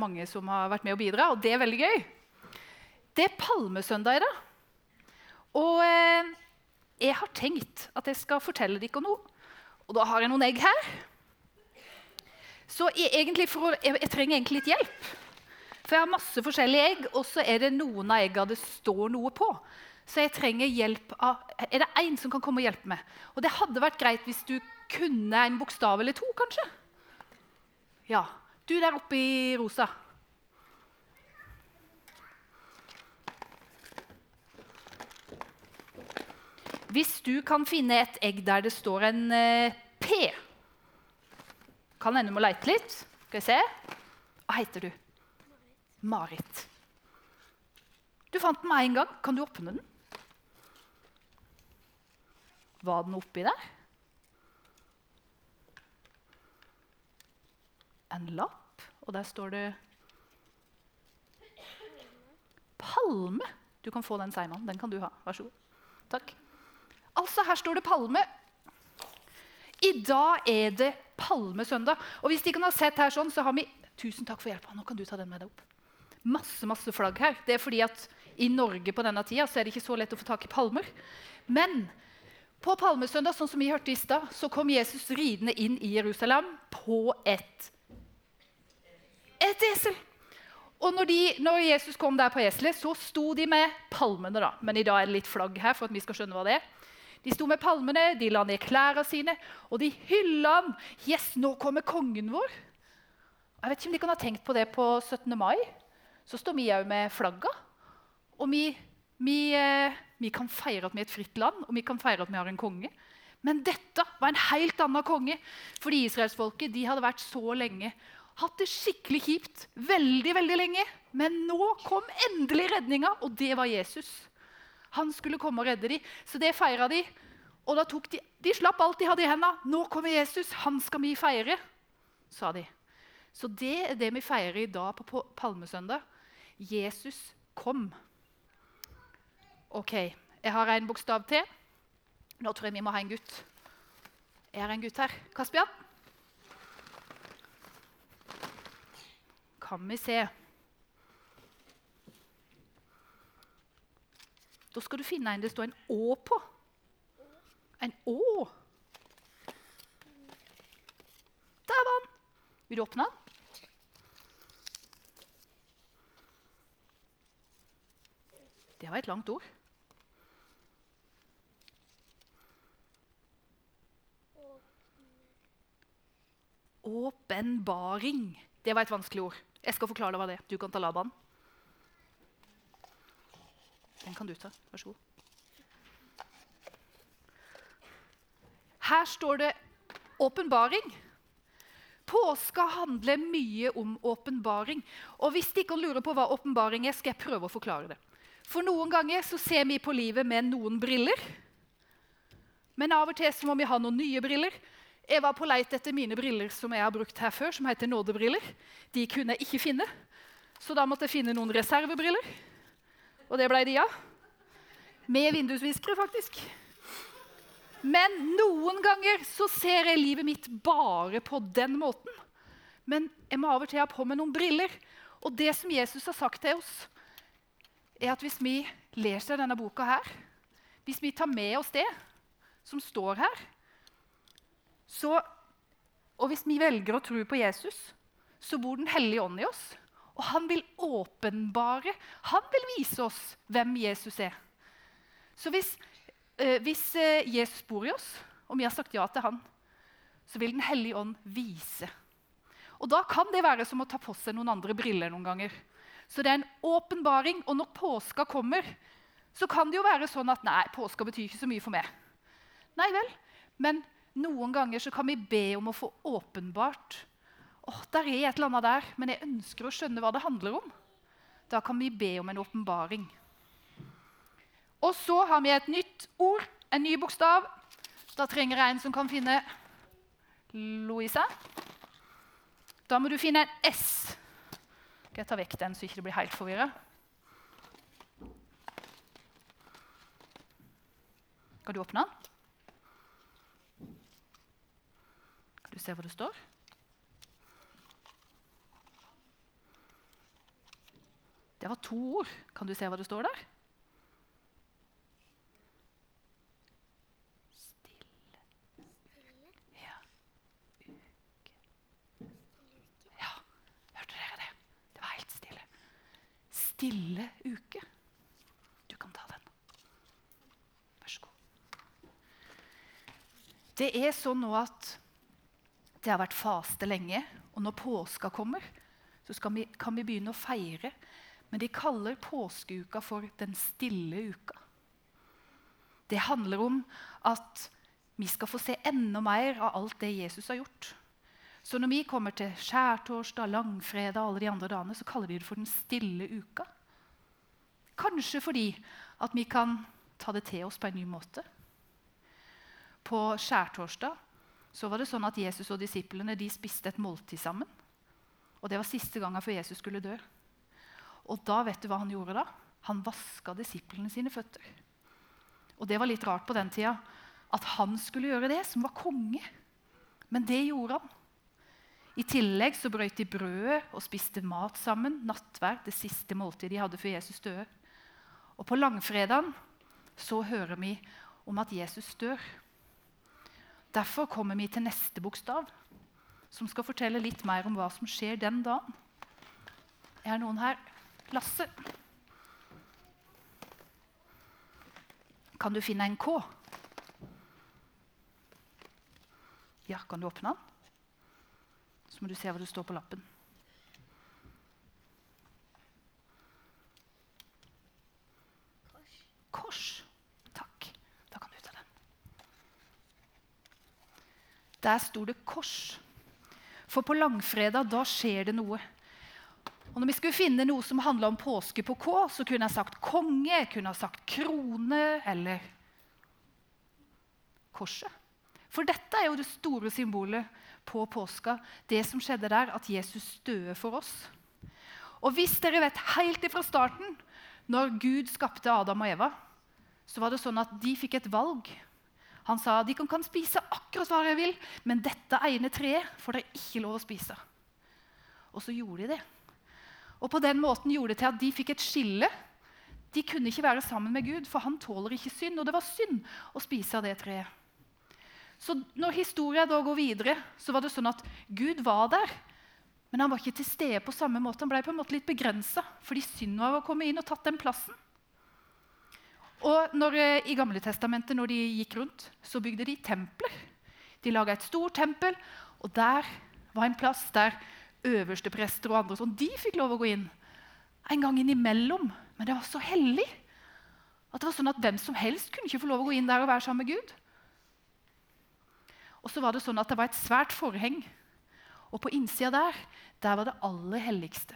mange som har vært med å bidra, og det er veldig gøy. Det er palmesøndag i dag. Og eh, jeg har tenkt at jeg skal fortelle dere noe. Og da har jeg noen egg her. Så jeg, å, jeg, jeg, trenger egentlig litt hjelp. For jeg har masse forskjellige egg, og så er det noen av eggene det står noe på. Så jeg trenger hjelp av Er det én som kan komme og hjelpe meg? Og det hadde vært greit hvis du kunne en bokstav eller to, kanskje. Ja. Du der oppe i rosa. Hvis du kan finne et egg der det står en eh, P Kan hende du må leite litt. Skal vi se. Hva heter du? Marit. Du fant den med en gang. Kan du åpne den? Var den oppi der? En lapp, og der står det Palme. Du kan få den, Seiman. Den kan du ha. Vær så god. Takk. Altså, her står det palme. I dag er det palmesøndag. Og hvis de kan ha sett her sånn, så har vi Tusen takk for hjelpa. Nå kan du ta den med deg opp. Masse masse flagg her. Det er fordi at i Norge på denne tida så er det ikke så lett å få tak i palmer. Men på palmesøndag sånn som vi hørte i sted, så kom Jesus ridende inn i Jerusalem på et, et esel. Og når, de, når, Jesus kom der på eselet, så sto de med palmene. da. Men i dag er det litt flagg her. for at vi skal skjønne hva det er. De sto med palmene, de la ned klærne sine, og de hylla ham. Yes, nå kommer kongen vår! Jeg vet ikke om de kan ha tenkt på det på 17. mai. Så står vi òg med flagga. Og vi, vi, eh, vi, kan feire at vi er et fritt land, og vi kan feire at vi har en konge. Men dette var en helt annen konge. Fordi israelsfolket hadde vært så lenge hatt det skikkelig kjipt veldig veldig lenge. Men nå kom endelig redninga, og det var Jesus. Han skulle komme og redde dem, så det feira de. Og da tok de, de slapp alt de hadde i hendene. 'Nå kommer Jesus, han skal vi feire', sa de. Så det er det vi feirer i dag på palmesøndag. Jesus kom. OK, jeg har en bokstav til. Nå tror jeg vi må ha en gutt. Jeg har en gutt her. Kaspian? Kan vi se Da skal du finne en det står en Å på. En Å. Der var den. Vil du åpne den? Det var et langt ord. Åpenbaring. Det var et vanskelig ord. Jeg skal forklare deg hva det er. Du kan ta Laban. Den kan du ta. Vær så god. Her står det åpenbaring. Påska handler mye om åpenbaring. Og hvis de ikke lurer på hva åpenbaring er, skal jeg prøve å forklare det. For noen ganger så ser vi på livet med noen briller. Men av og til så må vi ha noen nye briller. Jeg var på leit etter mine briller som jeg har brukt her før, som heter nådebriller. De kunne jeg ikke finne, så da måtte jeg finne noen reservebriller. Og det ble de av. Med vindusviskere, faktisk. Men noen ganger så ser jeg livet mitt bare på den måten. Men jeg må av og til ha på meg noen briller. Og det som Jesus har sagt til oss, er at hvis vi leser denne boka her, hvis vi tar med oss det som står her, så, og hvis vi velger å tro på Jesus, så bor Den hellige ånd i oss. Og han vil åpenbare, han vil vise oss hvem Jesus er. Så hvis, eh, hvis eh, Jesus bor i oss, og vi har sagt ja til han, så vil Den hellige ånd vise. Og Da kan det være som å ta på seg noen andre briller noen ganger. Så det er en åpenbaring. Og når påska kommer, så kan det jo være sånn at nei, påska betyr ikke så mye for meg. Nei vel, men noen ganger så kan vi be om å få åpenbart oh, Der er et eller annet der, men jeg ønsker å skjønne hva det handler om. Da kan vi be om en åpenbaring. Og så har vi et nytt ord, en ny bokstav. Da trenger jeg en som kan finne Louisa. Da må du finne en S. Skal jeg ta vekk den, så ikke det blir helt forvirra? Skal du åpne den? Kan du se hva det står? Det var to ord. Kan du se hva det står der? Stille. Stille uke. Du kan ta den. Vær så god. Det er sånn nå at det har vært faste lenge, og når påska kommer, så vi, kan vi begynne å feire. Men de kaller påskeuka for den stille uka. Det handler om at vi skal få se enda mer av alt det Jesus har gjort. Så når vi kommer til skjærtorsdag, langfredag og alle de andre dagene, så kaller de det for den stille uka. Kanskje fordi at vi kan ta det til oss på en ny måte. På skjærtorsdag så var det sånn at Jesus og disiplene de spiste et måltid sammen. Og Det var siste gangen før Jesus skulle dø. Og da vet du hva Han gjorde da? Han vaska disiplene sine føtter. Og Det var litt rart på den tida at han skulle gjøre det, som var konge. Men det gjorde han. I tillegg så brøt de brødet og spiste mat sammen. Nattverd, det siste måltidet de hadde før Jesus døde. Og på langfredagen så hører vi om at Jesus dør. Derfor kommer vi til neste bokstav, som skal fortelle litt mer om hva som skjer den dagen. Er noen her? Lasse. Kan du finne en K? Ja, kan du åpne den? Så må du se hva det står på lappen. Kors. Takk. Da kan du ta den. Der sto det kors. For på langfredag da skjer det noe. Og når vi skulle finne noe som handla om påske på K, så kunne jeg sagt konge, jeg kunne ha sagt krone eller korset. For dette er jo det store symbolet på påska, det som skjedde der, at Jesus døde for oss. Og hvis dere vet helt ifra starten, når Gud skapte Adam og Eva, så var det sånn at de fikk et valg. Han sa de kan, spise akkurat hva de vil, men dette ene treet får dere ikke lov å spise. Og så gjorde de det. Og på den måten gjorde det til at de fikk et skille. De kunne ikke være sammen med Gud, for han tåler ikke synd. Og det var synd å spise av det treet. Så når historien da går videre, så var det sånn at Gud var der. Men han var ikke til stede på samme måte. Han ble på en måte litt begrensa fordi synd var å komme inn og tatt den plassen. Og når, eh, I Gamle testamentet, når de gikk rundt, så bygde de templer. De laga et stort tempel, og der var en plass der øversteprester og andre sånn, de fikk lov å gå inn. En gang innimellom. Men det var så hellig at det var sånn at hvem som helst kunne ikke få lov å gå inn der og være sammen med Gud. Og så var det sånn at det var et svært forheng. Og på innsida der der var det aller helligste.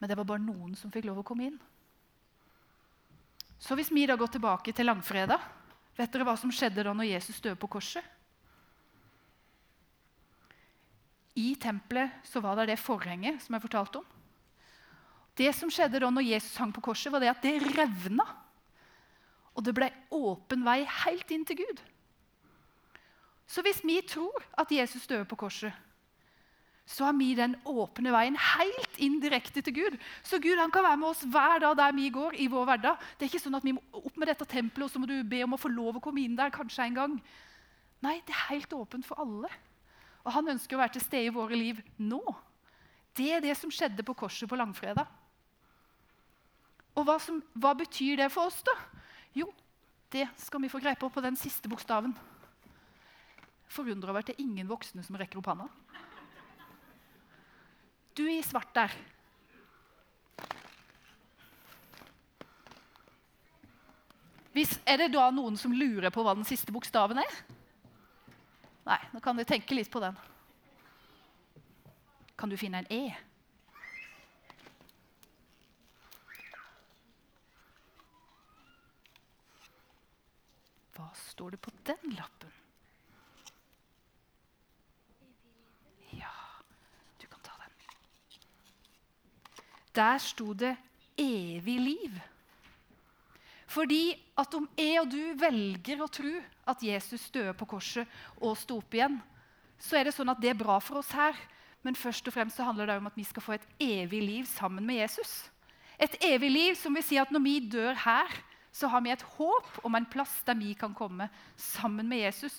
Men det var bare noen som fikk lov å komme inn. Så hvis vi da går tilbake til langfredag, vet dere hva som skjedde da når Jesus døde på korset? I tempelet så var det det forhenget som jeg fortalte om. Det som skjedde da når Jesus hang på korset, var det at det revna. Og det ble åpen vei helt inn til Gud. Så hvis vi tror at Jesus døde på korset, så har vi den åpne veien helt indirekte til Gud. Så Gud han kan være med oss hver dag der vi går i vår hverdag. Det er ikke sånn at vi må opp med dette tempelet og så må du be om å få lov å komme inn der kanskje en gang. Nei, det er helt åpent for alle. Og han ønsker å være til stede i våre liv nå. Det er det som skjedde på korset på langfredag. Og hva, som, hva betyr det for oss, da? Jo, det skal vi få greie på på den siste bokstaven. Forundra over at det er ingen voksne som rekker opp hånda. Du i svart der. Hvis, er det da noen som lurer på hva den siste bokstaven er? Nei, nå kan dere tenke litt på den. Kan du finne en E? Hva står det på den lappen? Der sto det 'evig liv'. Fordi at om jeg og du velger å tro at Jesus døde på korset og sto opp igjen, så er det sånn at det er bra for oss her. Men først og fremst så handler det om at vi skal få et evig liv sammen med Jesus. Et evig liv som vil si at når vi dør her, så har vi et håp om en plass der vi kan komme sammen med Jesus.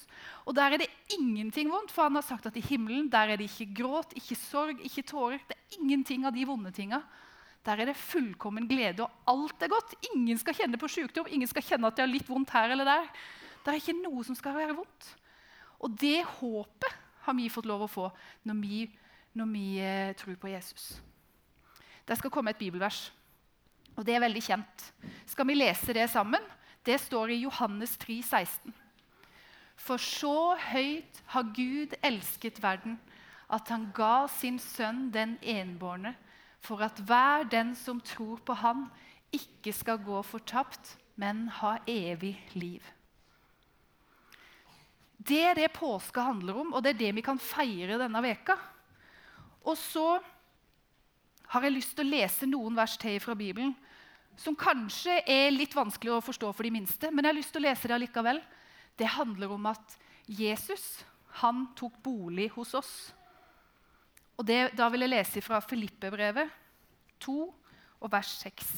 Og Der er det ingenting vondt, for han har sagt at i himmelen der er det ikke gråt, ikke sorg, ikke tårer. Det er ingenting av de vonde tinga. Der er det fullkommen glede, og alt er godt. Ingen skal kjenne på sykdom, ingen skal kjenne at de har litt vondt her eller der. Det er ikke noe som skal være vondt. Og det håpet har vi fått lov å få når vi, når vi eh, tror på Jesus. Det skal komme et bibelvers, og det er veldig kjent. Skal vi lese det sammen? Det står i Johannes 3, 16. For så høyt har Gud elsket verden, at han ga sin sønn den enbårne, for at hver den som tror på Han, ikke skal gå fortapt, men ha evig liv. Det er det påske handler om, og det er det vi kan feire denne veka. Og så har jeg lyst til å lese noen vers til fra Bibelen som kanskje er litt vanskelig å forstå for de minste, men jeg har lyst til å lese det allikevel. Det handler om at Jesus han tok bolig hos oss. Og det, Da vil jeg lese fra Filippe-brevet 2 og vers 6.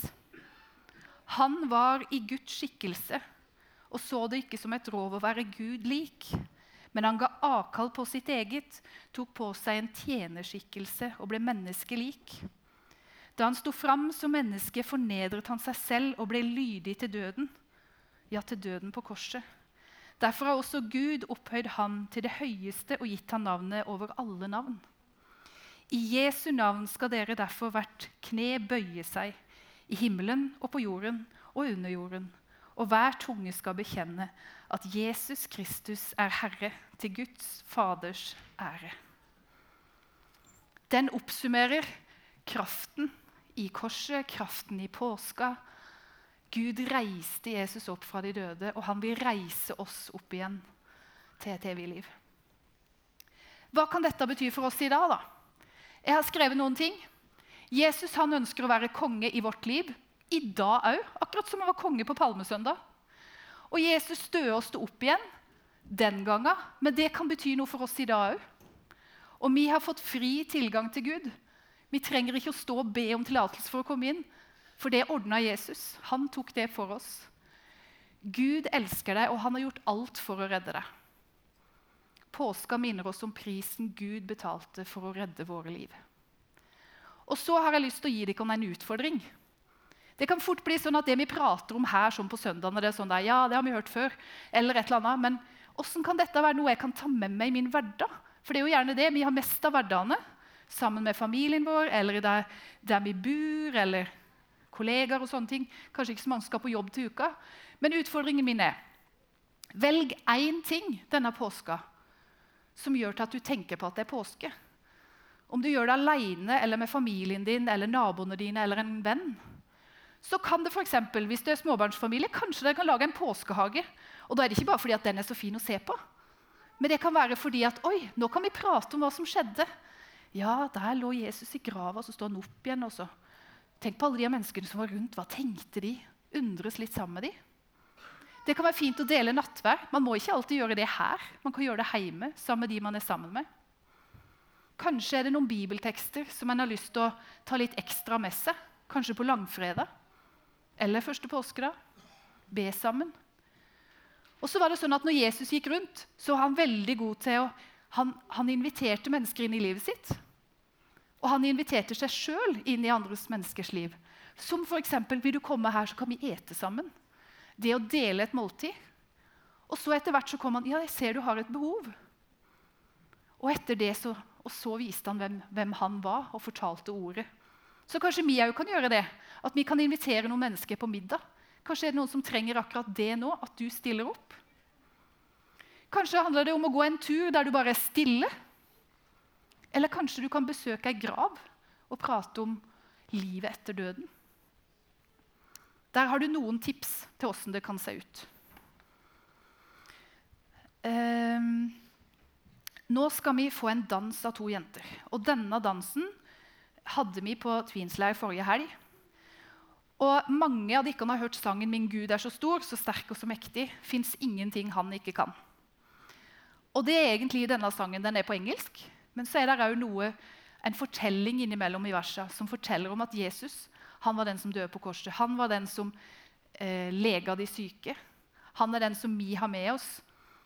Han var i Guds skikkelse og så det ikke som et rov å være Gud lik. Men han ga avkall på sitt eget, tok på seg en tjenerskikkelse og ble menneskelik. Da han sto fram som menneske, fornedret han seg selv og ble lydig til døden. Ja, til døden på korset. Derfor har også Gud opphøyd ham til det høyeste og gitt ham navnet over alle navn. I Jesu navn skal dere derfor hvert kne bøye seg, i himmelen og på jorden og under jorden og hver tunge skal bekjenne at Jesus Kristus er Herre, til Guds Faders ære. Den oppsummerer kraften i korset, kraften i påska. Gud reiste Jesus opp fra de døde, og han vil reise oss opp igjen til et evig liv. Hva kan dette bety for oss i dag? da? Jeg har skrevet noen ting. Jesus han ønsker å være konge i vårt liv i dag òg, akkurat som han var konge på palmesøndag. Og Jesus døde og sto opp igjen den gangen, men det kan bety noe for oss i dag òg. Og vi har fått fri tilgang til Gud. Vi trenger ikke å stå og be om tillatelse for å komme inn, for det ordna Jesus. Han tok det for oss. Gud elsker deg, og han har gjort alt for å redde deg. Påska minner oss om prisen Gud betalte for å redde våre liv. Og så har jeg lyst til å gi dere en utfordring. Det kan fort bli sånn at det vi prater om her sånn på søndagene, det er sånn der, ja, det har vi hørt før, eller et eller annet, men hvordan kan dette være noe jeg kan ta med meg i min hverdag? For det er jo gjerne det. Vi har mest av hverdagene sammen med familien vår, eller der, der vi bor, eller kollegaer og sånne ting. Kanskje ikke så mange skal på jobb til uka. Men utfordringen min er velg én ting denne påska som gjør til at du tenker på at det er påske. Om du gjør det alene eller med familien din eller naboene dine eller en venn så kan det for eksempel, hvis det er småbarnsfamilie, kanskje dere kan lage en påskehage. Og da er det ikke bare fordi at den er så fin å se på, men det kan være fordi at oi, nå kan vi prate om hva som skjedde. Ja, der lå Jesus i grava, så står han opp igjen. også. Tenk på alle de menneskene som var rundt. Hva tenkte de? Undres litt sammen med de. Det kan være fint å dele nattvær. Man må ikke alltid gjøre det her. Man kan gjøre det hjemme sammen med de man er sammen med. Kanskje er det noen bibeltekster som man har lyst til å ta litt ekstra med seg. Kanskje på langfredag eller første påskedag. Be sammen. Og så var det sånn at når Jesus gikk rundt, så var han veldig god til å han, han inviterte mennesker inn i livet sitt. Og han inviterte seg sjøl inn i andres menneskers liv. Som f.eks.: Vil du komme her, så kan vi ete sammen. Det å dele et måltid. Og så etter hvert så kom han ja, jeg ser du har et behov. Og etter det så, og så viste han hvem, hvem han var, og fortalte ordet. Så kanskje vi òg kan gjøre det. At vi kan invitere noen mennesker på middag. Kanskje er det noen som trenger akkurat det nå, at du stiller opp. Kanskje handler det om å gå en tur der du bare er stille. Eller kanskje du kan besøke ei grav og prate om livet etter døden. Der har du noen tips til åssen det kan se ut. Um, nå skal vi få en dans av to jenter. Og denne dansen hadde vi på Tvinsleir forrige helg. Og Mange av dere har hørt sangen 'Min Gud er så stor, så sterk og så mektig'. Fins ingenting han ikke kan. Og det er egentlig denne sangen. Den er på engelsk. Men så er det òg noe, en fortelling innimellom i verset som forteller om at Jesus Han var den som døde på korset. Han var den som eh, lega de syke. Han er den som vi har med oss,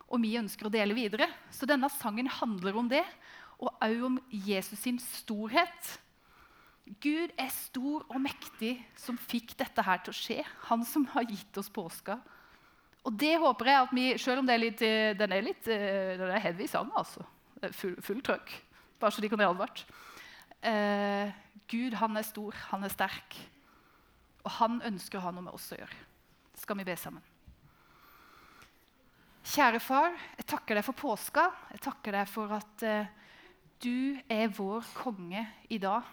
og vi ønsker å dele videre. Så denne sangen handler om det, og òg om Jesus sin storhet. Gud er stor og mektig som fikk dette her til å skje. Han som har gitt oss påska. Og det håper jeg at vi, selv om det er litt, eh, den er litt eh, den er heavy sang, altså. Full, full trøkk. Bare så de bli advart. Eh, Gud han er stor, han er sterk, og han ønsker å ha noe med oss å gjøre. Skal vi be sammen? Kjære far, jeg takker deg for påska. Jeg takker deg for at eh, du er vår konge i dag.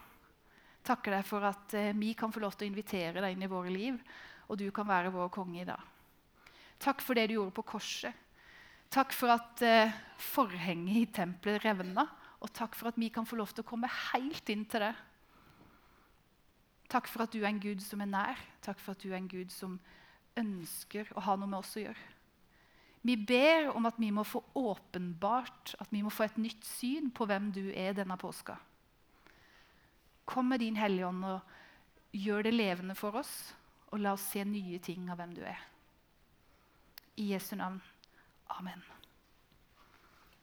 Jeg takker deg for at eh, vi kan få lov til å invitere deg inn i våre liv, og du kan være vår konge i dag. Takk for det du gjorde på korset. Takk for at eh, forhenget i tempelet revna, og takk for at vi kan få lov til å komme helt inn til det. Takk for at du er en Gud som er nær. Takk for at du er en Gud som ønsker å ha noe med oss å gjøre. Vi ber om at vi må få åpenbart, at vi må få et nytt syn på hvem du er denne påska. Kom med din Hellige Ånd og gjør det levende for oss, og la oss se nye ting av hvem du er. I Jesu navn. Amen.